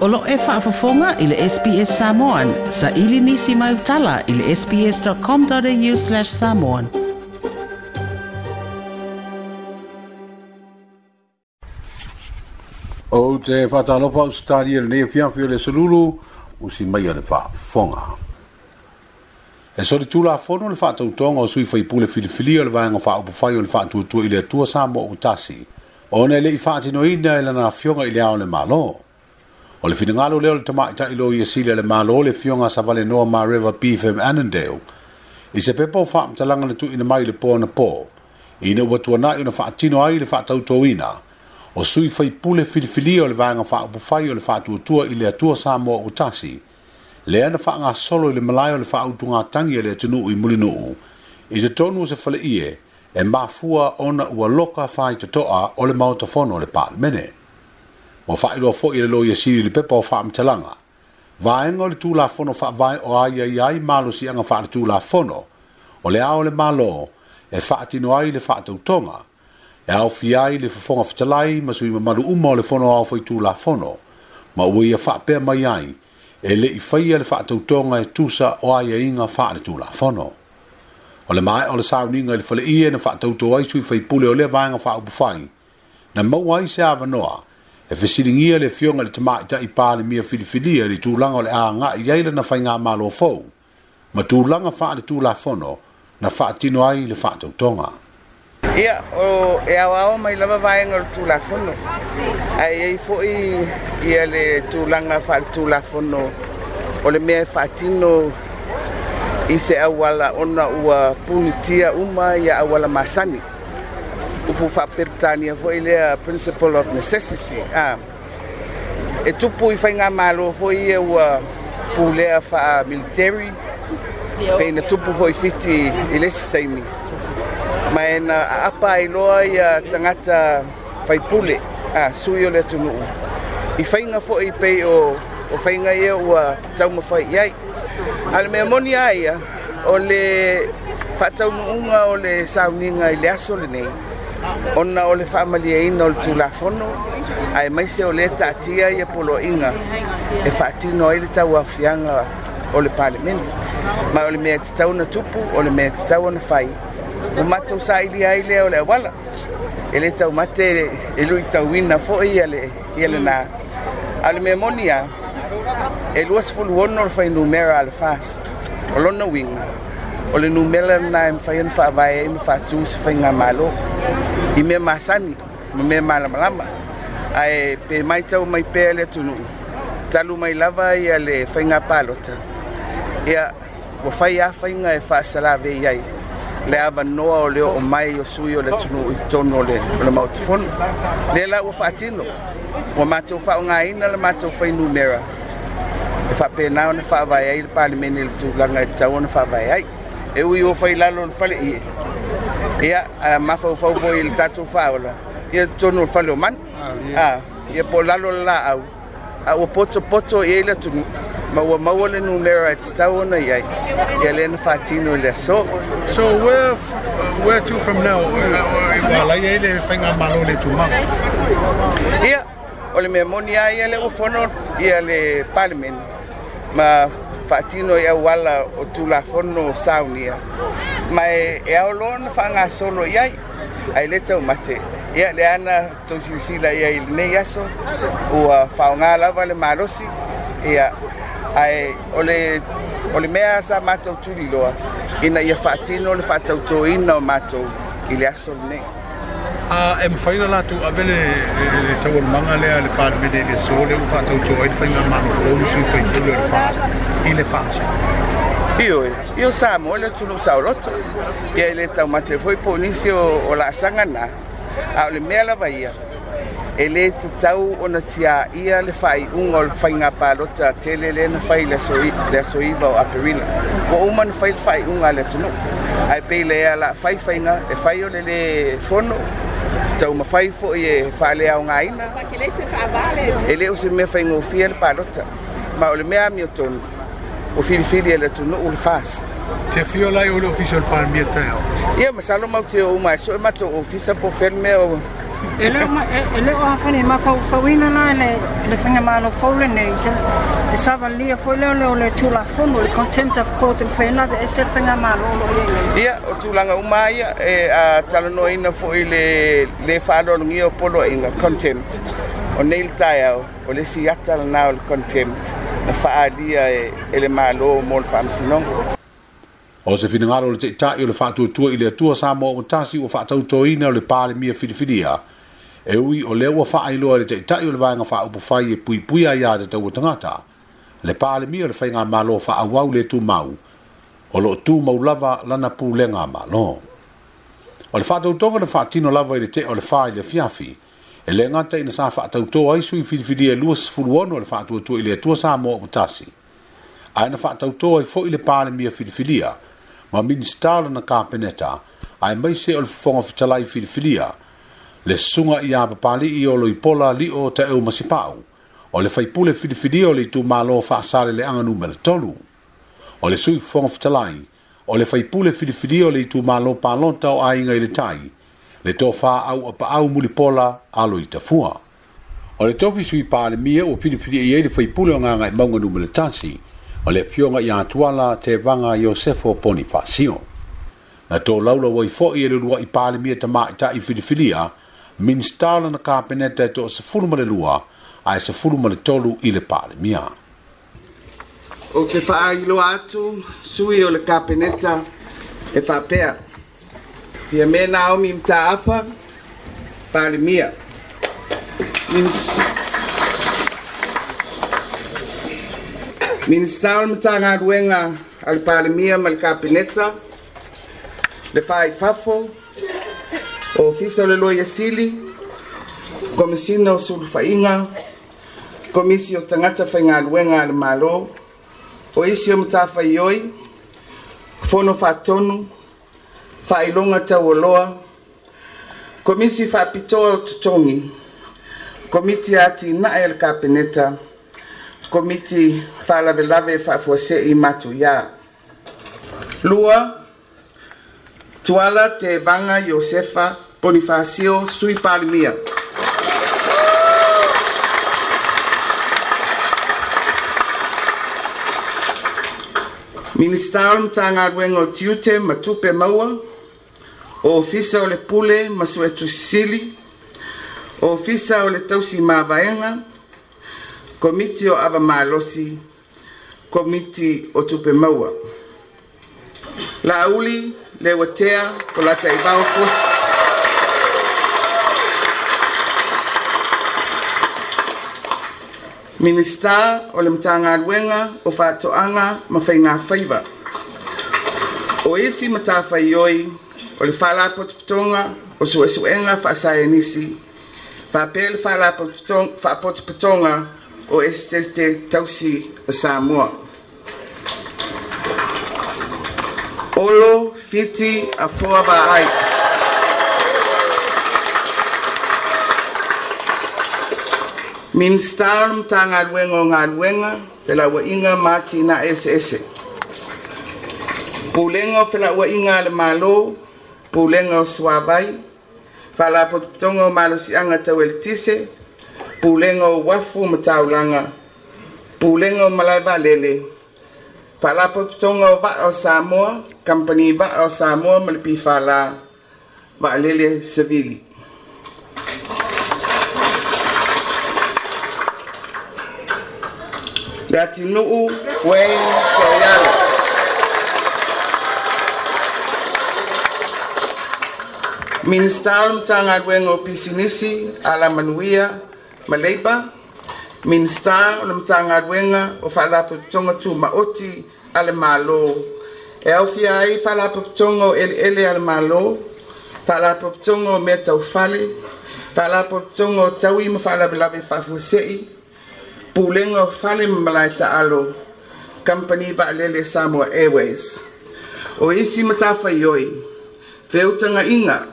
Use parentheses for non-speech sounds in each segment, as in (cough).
Olo e whaafafonga i le SPS Samoan. Sa ili nisi mai utala i le sps.com.au slash samoan. O te whataanofa o stari e le neafiafi o le saluru, usi mai o le whaafonga. E sori tūla fono le whaatau tonga o sui whaipu le filifili o le vāenga whaupu whai o le whaatua tua i le tua sāmo o utasi. O ne le i whaatino ina e lana fionga i le ao le malo. O le O le ngalo leo le tamaita i ilo ia le malo le fionga sa vale noa ma River BFM Annandale. I se pepa o whaamtalanga na tuina mai le pōna pō. I na ua tuana i na tino ai le whaatautouina. O sui fai pule filifili o le vanga upufai o le whaatuatua i le atua mo Utasi. Le ana whaanga solo i le malai o le utunga tangi le atunuu i nuu. I te tonu se fale ie e mafua ona ua loka i te toa o le mautafono le pālmene. mene ma faailofo i le loia sili le pepa o faamatalaga vaega o le tulafono faavae o ai ai ai malosiaga faaletulafono o le a o le malo e faatino ai le faatautoga e aofia ai le fofoga fetalai ma sui mamalu uma o le fono ao fai tulafono ma ua ia faapea mai ai e leʻi faia le faatautoga e tusa o aiaiga faale tulafono o le mae o le sauniga i le faleʻia na faatautou ai sui faipule o lea vaega faaupufai na maua ai se avanoa e fesiligia le i le tamaʻitaʻi palemia filifilia i le tulaga o le agaʻi ai lana faigā malo fou ma tulaga faale tulafono na faatino ai le faatautoga ia o e aoao mai lava vaega o le tulafono ae ai foʻi ia le tulaga faaletulafono o le mea e faatino i se auala ona ua punitia uma ia auala masani tupu faapeputania foi lea uh, principle of necessity ah. e tupu i faiga malo foi ia e ua pu fa military pe ne tupu foi fiti i lesi taimi ma ina e aapa ai loa ia uh, tagata faipule ah, sui o le tunu i faiga foi pei o, o faiga ia e tau taumafai i ai a le moni a ia uh, o le faataunuʻuga o le sauniga i le aso ona o le faamaliaina o le tulafono ae maise o lē taatia ia poloaʻiga e faatino ai le tauafiaga o le palemene ma o le mea tatau na tupu o e le mea tatau ona fai ua matou saʻilia ai lea o le auala e lē taumate e lui tauina foʻi ia le ia lenā a le mea moni a e lua sefuluono o le fainumera a le fast o lona uiga o le numela lanā e mafai ona faavae ai e ma faatū se faiga malo i mea masani ma mea malamalama ae pe mai tau mai pea le atunuu talu mai lava ia le faiga palota ia ua fai afaiga e faasalavei ai le avanoa o le oo mai o sui o le atunuu i totonu o le mautafonu le la ua faatino ua matou faaogāina le matou fainumera e faapena ona faavae ai le palemene i le tulaga e tau ona faavae ai e ui ua fai lalo le faleʻie ia eh, mafaufaufo i le tatou faaola ia tonu le faleomani a ah, ah, ia po lalo ah, le laau a ua potopoto i ai le atunu ma ua maua e le numera e tatau ona i ai ia lē na faatino i le aso so where, where to from now alai ai le faiga malo le tumaga ia o le mea moni a ia le ua fono ia le palemeni ma faatino i auala o tulafono saunia ma e aoloa loa na faagasolo i ai ai le taumate ia le ana tousilasila ia i lenei aso ua faaogā lava le malosi ia ae o le o le mea sa matou tuliloa ina ia faatino le faatautōina o matou i le aso lenei Ah, a e mawhaina latou ave le tauan lea le pālamene le so le ufa tau tō aina whainga mānu fōu sui le whāsa i le whāsa Io, io sa mo le tulu saoloto ia Ia le taumate mate foi polisi o, o la sanga na. A le mea lava ia. E lē tatau ona tiaia le fa'aiʻuga o le faiga palota tele le na fai le asoiva o aperila. ua Mo na fai le fa'aiʻuga a le atunuu ae pei lea la e fai o le le fono. taumafai foʻi e fale faaleaogāina e lē o se mea faigofia le palota ma o le mea amiotonu o filifili e le tunuu le fast te fio lai o le ofisa o le palamiata ia ma salo mau te o uma e soʻe matou ofisa po fele mea e leo ma e, e leo a fani ma ko fawina na le le fanga ma lo fole ne se e sava lia fo leo leo le tu la fono le contempt of court and fe na e se fanga ma lo lo ye ia o tu langa uma ia e a talano ina fo ile le fa lo ngio polo ina contempt o nail tie o le e, e si atala na o le contempt na fa alia e ele ma lo mo le fam sinong o se finangalo le te itai o le fa atua tua ile atua sa mo o tasi o fa atau toina o le pale mia filifilia ia e ui o le ua faa ilo ari tei tai o le vanga faa upu fai e pui pui a iade tau o tangata. Le paa le mia le fai ngā malo faa wau le tu mau. O lo tu mau lava lana pū le ngā malo. O le faa tau tonga le faa tino lava i le te o le faa i le fiafi. E le ngata ina sa faa tau tō aisu i fidifidi e lua sifuru ono le faa tua tua i le tua sa mō kutasi. A ina faa tau tō ai fo i le paa le mia fidifidia. Ma minstala na kāpeneta. A e maise o le fonga fitalai fidifidia. Fidifidia le sunga i a papali i o loi pola li o te eu masipau, o le faipule fidifidi o le tu malo fa'asare le anga numere tolu, o le sui fong fitalai, o le faipule fidifidi o le tu malo palonta o ainga i le tai, le to fa au apa au muli pola alo i tafua. O le tofi sui pale mia o fidifidi i eile faipule o nganga i maunga numere tansi, o le fionga i atuala te vanga Iosefo Ponifasio. Na tō laula wai fo i e lua i pale mia ta mā i ta i fidifidia, minista lana kapeneta e toʻa sefulu ma le lua ae sefulu ma le tolu i le palemia o te faailoa atu sui o le kapeneta e faapea ia me naomi mataafa palemia minista o le matagaluega a le palemia ma le kapeneta le faaifafo ofisa ulelo yesili komisina osulufa'iga komisi o tagata faigaluega a le mālō o isi o matafai oi fono faatonu faailoga taualoa komisi faapitoa o totogi komiti a tinaʻe e le kapeneta komiti faalavelave faafuaseʻi matuiā lua tuala te vaga iosefa Bonifacio Sui Palmia. Ministério tanga o Tiute Matupe Maua, o Ofisa le Pule Masuetu Sili, o Ofisa Ole Tausi Mavaenga, Komiti o Ava Malosi, Komiti o Tupe Maua. Lauli, Lewatea, la Ibao Kosi. Minister, o le matagaluega o faatoʻaga ma faigā faiva o isi matafai oi o le falapotopotoga o suʻesuʻega faasaenisi faapea le faapotopotoga o esi tete tausi a samoa olo fiti afoa vaai min star mtangaluenga o galuega felauaʻiga matina eseese pulega o felauaʻiga a le mālō pulega o suavai faalapotopotoga o malosiʻaga taueletise pulega o uafu ma taulaga pulega o malae valele faalapotopotoga o va'a o samoa kampani va'a o samoa ma le pifālā va'alele sevili Gatineau Wayne Soriano. Min stal mtanga o pisinisi ala manuia maleipa. Min stal mtanga wenga o fala putonga tu maoti ala malo. E au ai fala putonga ele ele ala malo. Fala putonga me tau fale. Fala tawi mo fala bilabi fafusei. pulenga fale malaita alo company ba lele Samoa Airways o isi matafa yoi feutanga inga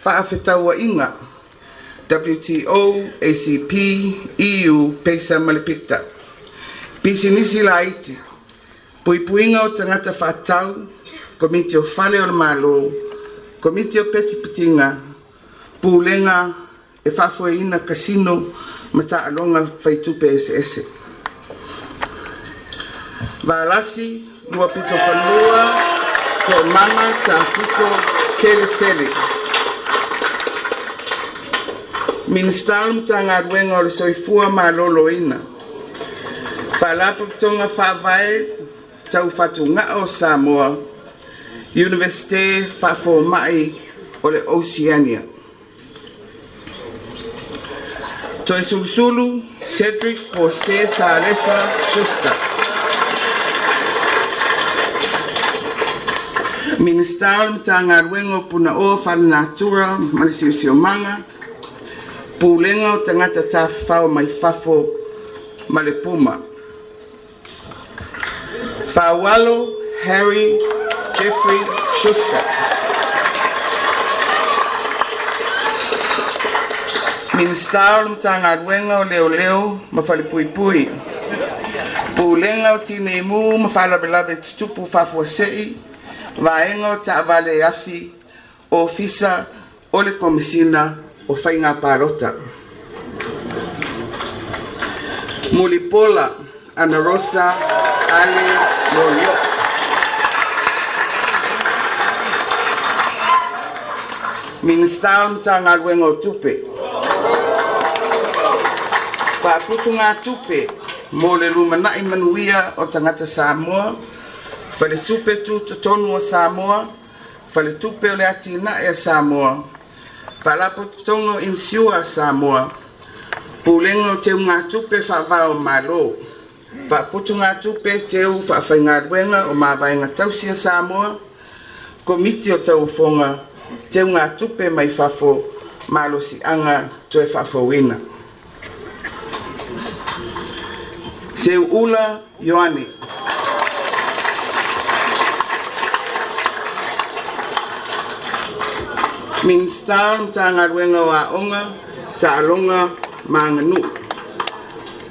faafeta wa inga WTO, ACP, EU, Pesa Malipita. Pisi nisi la iti. Pui puinga o tangata whatau, komiti o fale o malo, komiti o peti putinga, pulenga e whafoe ina kasino, ma taʻaloga faitupe eseese valasi lua pitofanua toʻamama tafiko selesele minista o le matagaluega o le soifua malōlōina faalapapitoga faavae taufatuga'a o samoa universite faafomaʻi o le oceania Joyce Ursulu, Cedric Jose Salesa Schuster. Ministar mtangarwengo punao whanatura marisiusiomanga, pulenga tangata tāwhao mai fafo malepuma. Fawalo Harry Jeffrey Schuster. minista o matagaluega o leoleo ma falepuipui pulega o tineimu ma faalabelave tutupu faafuaseʻi vaega o taavale o ofisa o le komisina o faiga palota mulipola ana rosa ale lolio minista matagaluega o tupe faaputu gatupe mo le lumanaʻi manuia o tagata samoa faletupe tutotonu o samoa faletupe o le atinaʻi e a samoa faalapototoga o insiua a samoa pulega o teu gatupe faavao mālō faaputu gatupe teu faafaigaluega o mavaega tausi a samoa komiti o taufoga teu gatupe mai fafo malosiaga toe faafouina Seula Yohane. tanga tangaruenga waunga, taalonga manganu.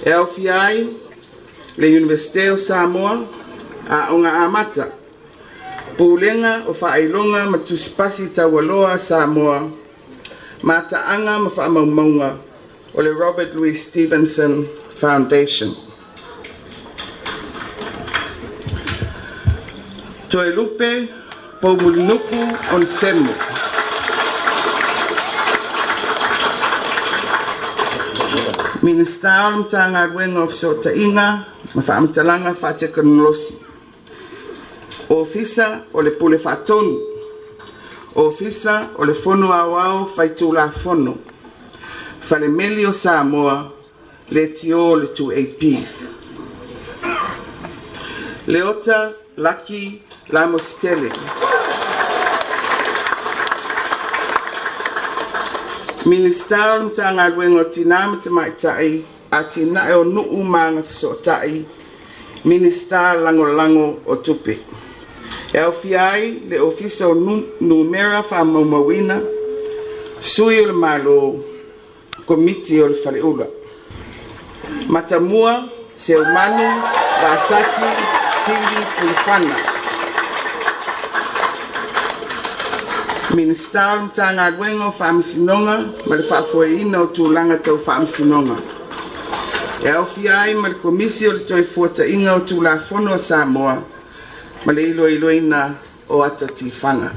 LFI le Universiteo Samoa aonga amata. Pulenga o faailoga ma tusipasi taualoa Samoa mata ma faamaumaunga o le Robert Louis Stevenson Foundation. lupe Toelupe Pomulunuku Semu. Minister mtangaruenga ofisota inga mafaamatalaga faatekenolosi ofisa o le pule faatonu ofisa o le fono Awao faitulafono falemeli o samoa le tio le ap Leota Lucky laki Lamos Telly. Ministaru mtanga luengo tinama tamai tai a tinae o nuu maga fesootaʻi minista lagolago o tupe e aofia ai le ofisa o numera faamaumauina sui o le malo komiti o le faleula matamua seumanu vasaki sili puifana Minista o tanga wengo whamsinonga, ma le whafoe ina o tūlanga tau whamsinonga. E au fi ai ma le komisi o le toi fuata inga o tūla fono o Samoa, ma le ilo ilo ina o ata tifanga.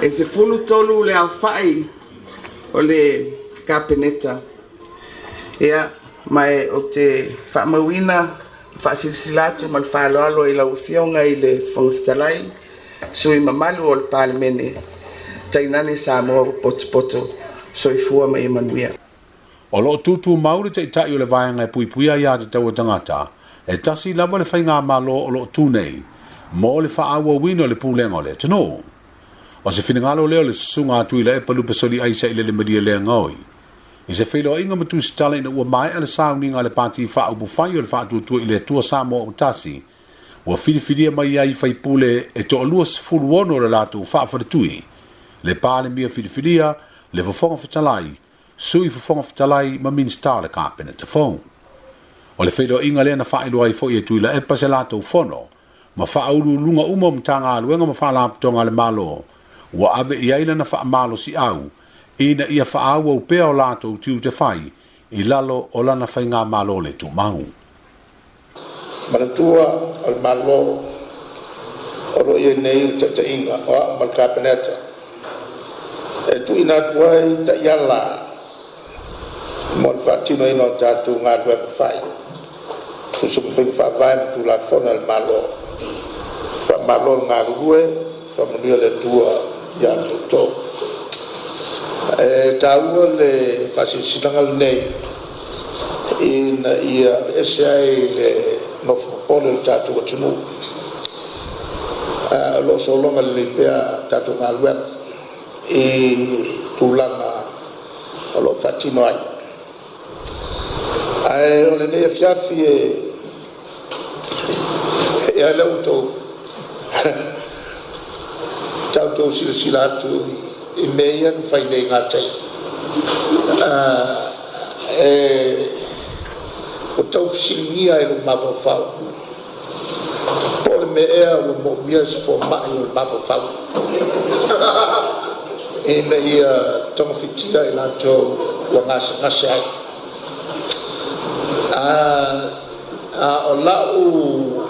e se fulu tolu le au fai o le kapeneta. Ea, mai o te whamawina o faasilasila atu ma le faaaloalo i lauafioga i le fogafitalai sui mamalu o le palemene tainane sa moa potopoto soifua ma ia manuia o loo tutu maule taʻitaʻi o le vaega e puipuia iā tatau a tagata e tasi lava le faigā mālo o loo tu nei mo o le faaauauina o le pulega o le atanō o se finagalo lea o le susuga atu i lae e palupe soliʻai saʻi le le malia e leagaoi le i se filoaiga ma tusitala ina ua mae a le sauniga a le pati faaupufai o le faatuatua i le atua sa mo o tasi ua filifilia mai ai faipule e toʻalua sefulu ono o le latou faafaletui le palemia filifilia le fofoga fetalai sui fofoga fetalai ma minista o le kapena tafou o le feiloaʻiga lea na faailo ai foʻi e tuila epa se latou fono ma faaulūluga uma o matagaluega ma faalapotoga a le malo ua ave i ai lana faamalosiʻau si ina ia faaua o pea o latou tiu te fai i lalo o lana faigā malo le tumau ma e e le tua o le malo o loo ia nei u taʻitaʻiga o aʻo ma le kapeneta e tuuina atu ai taʻiala mo le faatinoina o tatou galue pafai tusukafiga faavae ma tulafona le malo faamalo le galulue faamunia le tua ia le toutou e eh, tāua le faasilasilaga lenei ina ia ese ai le nofopopole le tatou atunuu o eh, loo sologa lelei pea tatou galuega i tulaga o loo faatino ai ae o lenei afiafi e e aleu tou (laughs) tautou silasila atu e meia no ah, é, é fainei gatai é (laughs) e o tau fisilingia e o mafafau por meia o momia se formai o mafafau e meia ia togofitia e latou ua gasegase ai a ah, ah, o la'u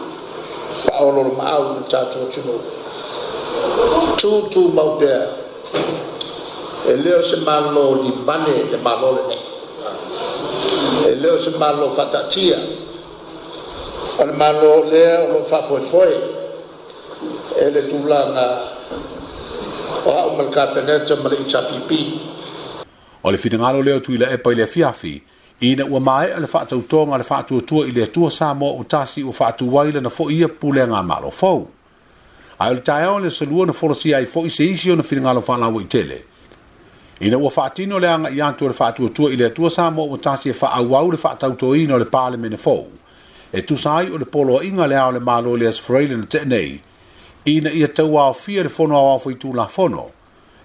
fa'aololo ma'au i le tatou atunuu tutū mau pea e leo se malo li bane le malo le ne e leo se malo fatatia o le malo le o lo fa foe foe e le tula nga o hao mal kapeneta mal i chapipi o le fina ngalo leo tui la epa i le fiafi i na ua mai a le fa tau tonga le fa tua tua i le tua sa mo o tasi o fa tua wai le na fo ia pule nga malo fau ae o le taeao le asalua ona forsi ai foʻi se isi ona filigalo faalaua i tele ina ua faatino le agaʻi atu o le faatuatua i le atua sa mo ua tasi e faaauau le faatautoina o le palemene fou e tu sai o le poloaʻiga lea o le malo le asfraile e na tee nei ina ia tauaofia le fono la fono.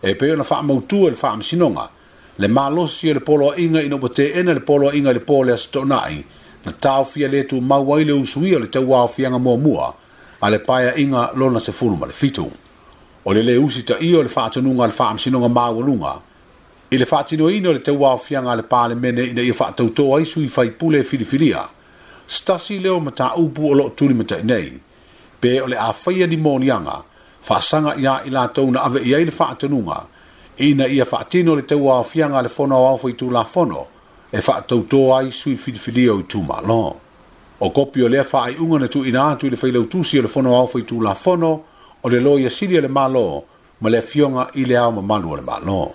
e pei ona faamautua e le faamasinoga le malosi o le polo poloaʻiga ina ua teena le poloaʻiga inga le po le asotoʻanaʻi na taofia le tu ai le usuia o le tauaofiaga muamua mua ale paia inga lona se fulu male fitu. O le usi ta io le fatanunga le faamsinunga maa I le fatino ino le tewa fianga le pale mene ina ia fatautoa isu i faipule filifilia. Stasi leo mata upu o lo tuli mata nei Pe ole le a faya di monianga, fasanga ia ila tauna ave ia le fatanunga. Ina ia fatino le tewa nga le fono wafo i tu la fono. E fatautoa isu i filifilia o i tu malon. o kopi o lea faaiʻuga na tuuina atu i le failautusi o le fono ao faitulafono o le lo ia sili le malo ma le afioga i le ao mamalu o le malo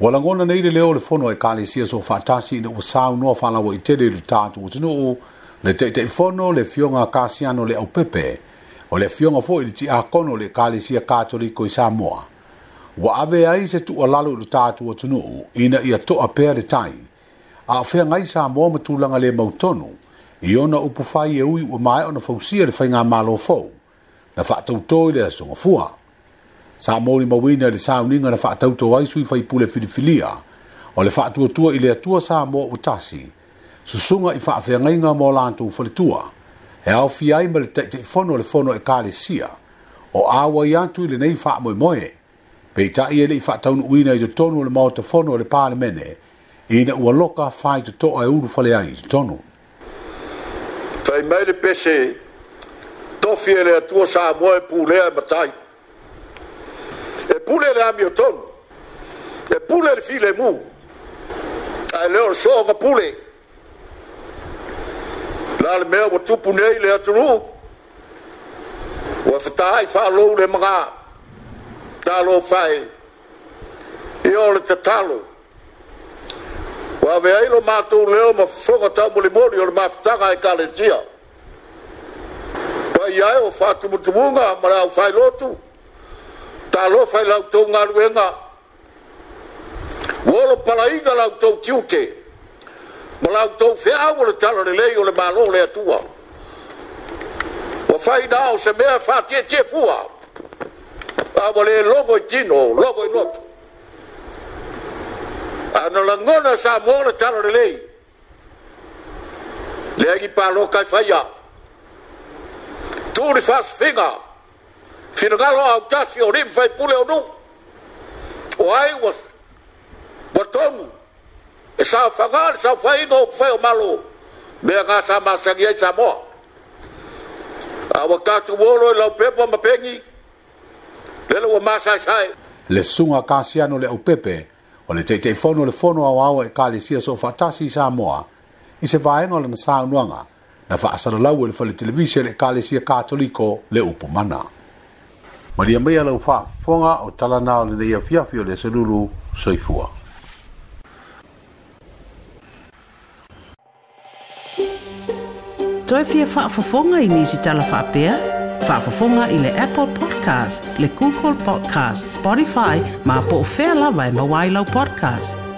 ua lagona nei le lea o le fono e kalesia so faatasi ina ua saunoa faalaua i tele i le tatou atunuu le taʻitaʻifono le afioga kasiano le aupepe o le afioga foʻi le tiʻakono le kalesia katoliko i samoa ua ave ai se tuʻalalo i le tatou atunuu ina ia toʻa pea le tai aʻafeagai sa moa ma tulaga lē mautonu i ona upu fai e ui ua mai ona fausia le whainga malo fau, na whaatautoi le asonga fua. Sa mōri mawina le sauninga na whaatautoi aisu i whaipule filifilia, o le whaatua i le atua sa mō utasi, susunga i whaafia ngainga mō lantu ufale tua, he au fiai ma le teitei fono le fono e kāle sia, o awa i antu i e le nei wha moe moe, pei ta i ele i whaataun uina i te tonu le mō te fono le pāle mene, i na ua loka whai te toa e uru whale ai te tonu ai mai le pese tofi e le atua sa amoa e pūlea e matai. E pule le amio ton, e pule le file mu, ai leo le soa pule. La le mea wa tupu nei le atunu, wa fatai wha lou le mga, ta lo fai, i o le tatalo. Wa vea ilo mātou leo ma fonga tamu li mori o le mātanga e kalentia. Wa fai ae o faatumutumuga ma le aufai lotu talo fai lautou galuega uolo palaiga lautou tiute ma lautou feau o le talalelei o le malo le atua ua faina o se mea fatietie fua aua lē logo i tino logo i lotu ana lagona sa mo le talalelei leagi palo kaifaia tu li fas finga finagalo au tasi o rim fai pule o nu o ai wa wa tonu e sa fangal sa fai inga o fai o malo me a ngasa masangi ai samoa a wa tatu wolo e lau pepo ma pengi lele wa masai sai le sunga kasiano le au pepe o le teitei fono le fono au au e kalesia so fatasi samoa i se vaenga le nasa unuanga na faasala e e lau i le fale televisi le ekalesia katoliko le upu mana ma lia mai alau faafofoga o talana o lenei afiafi o le asalulu soifua toe fia faafofoga i nisi tala faapea faafofoga i le apple podcast le google podcast spotify ma po o fea lava e mauā i lau podcast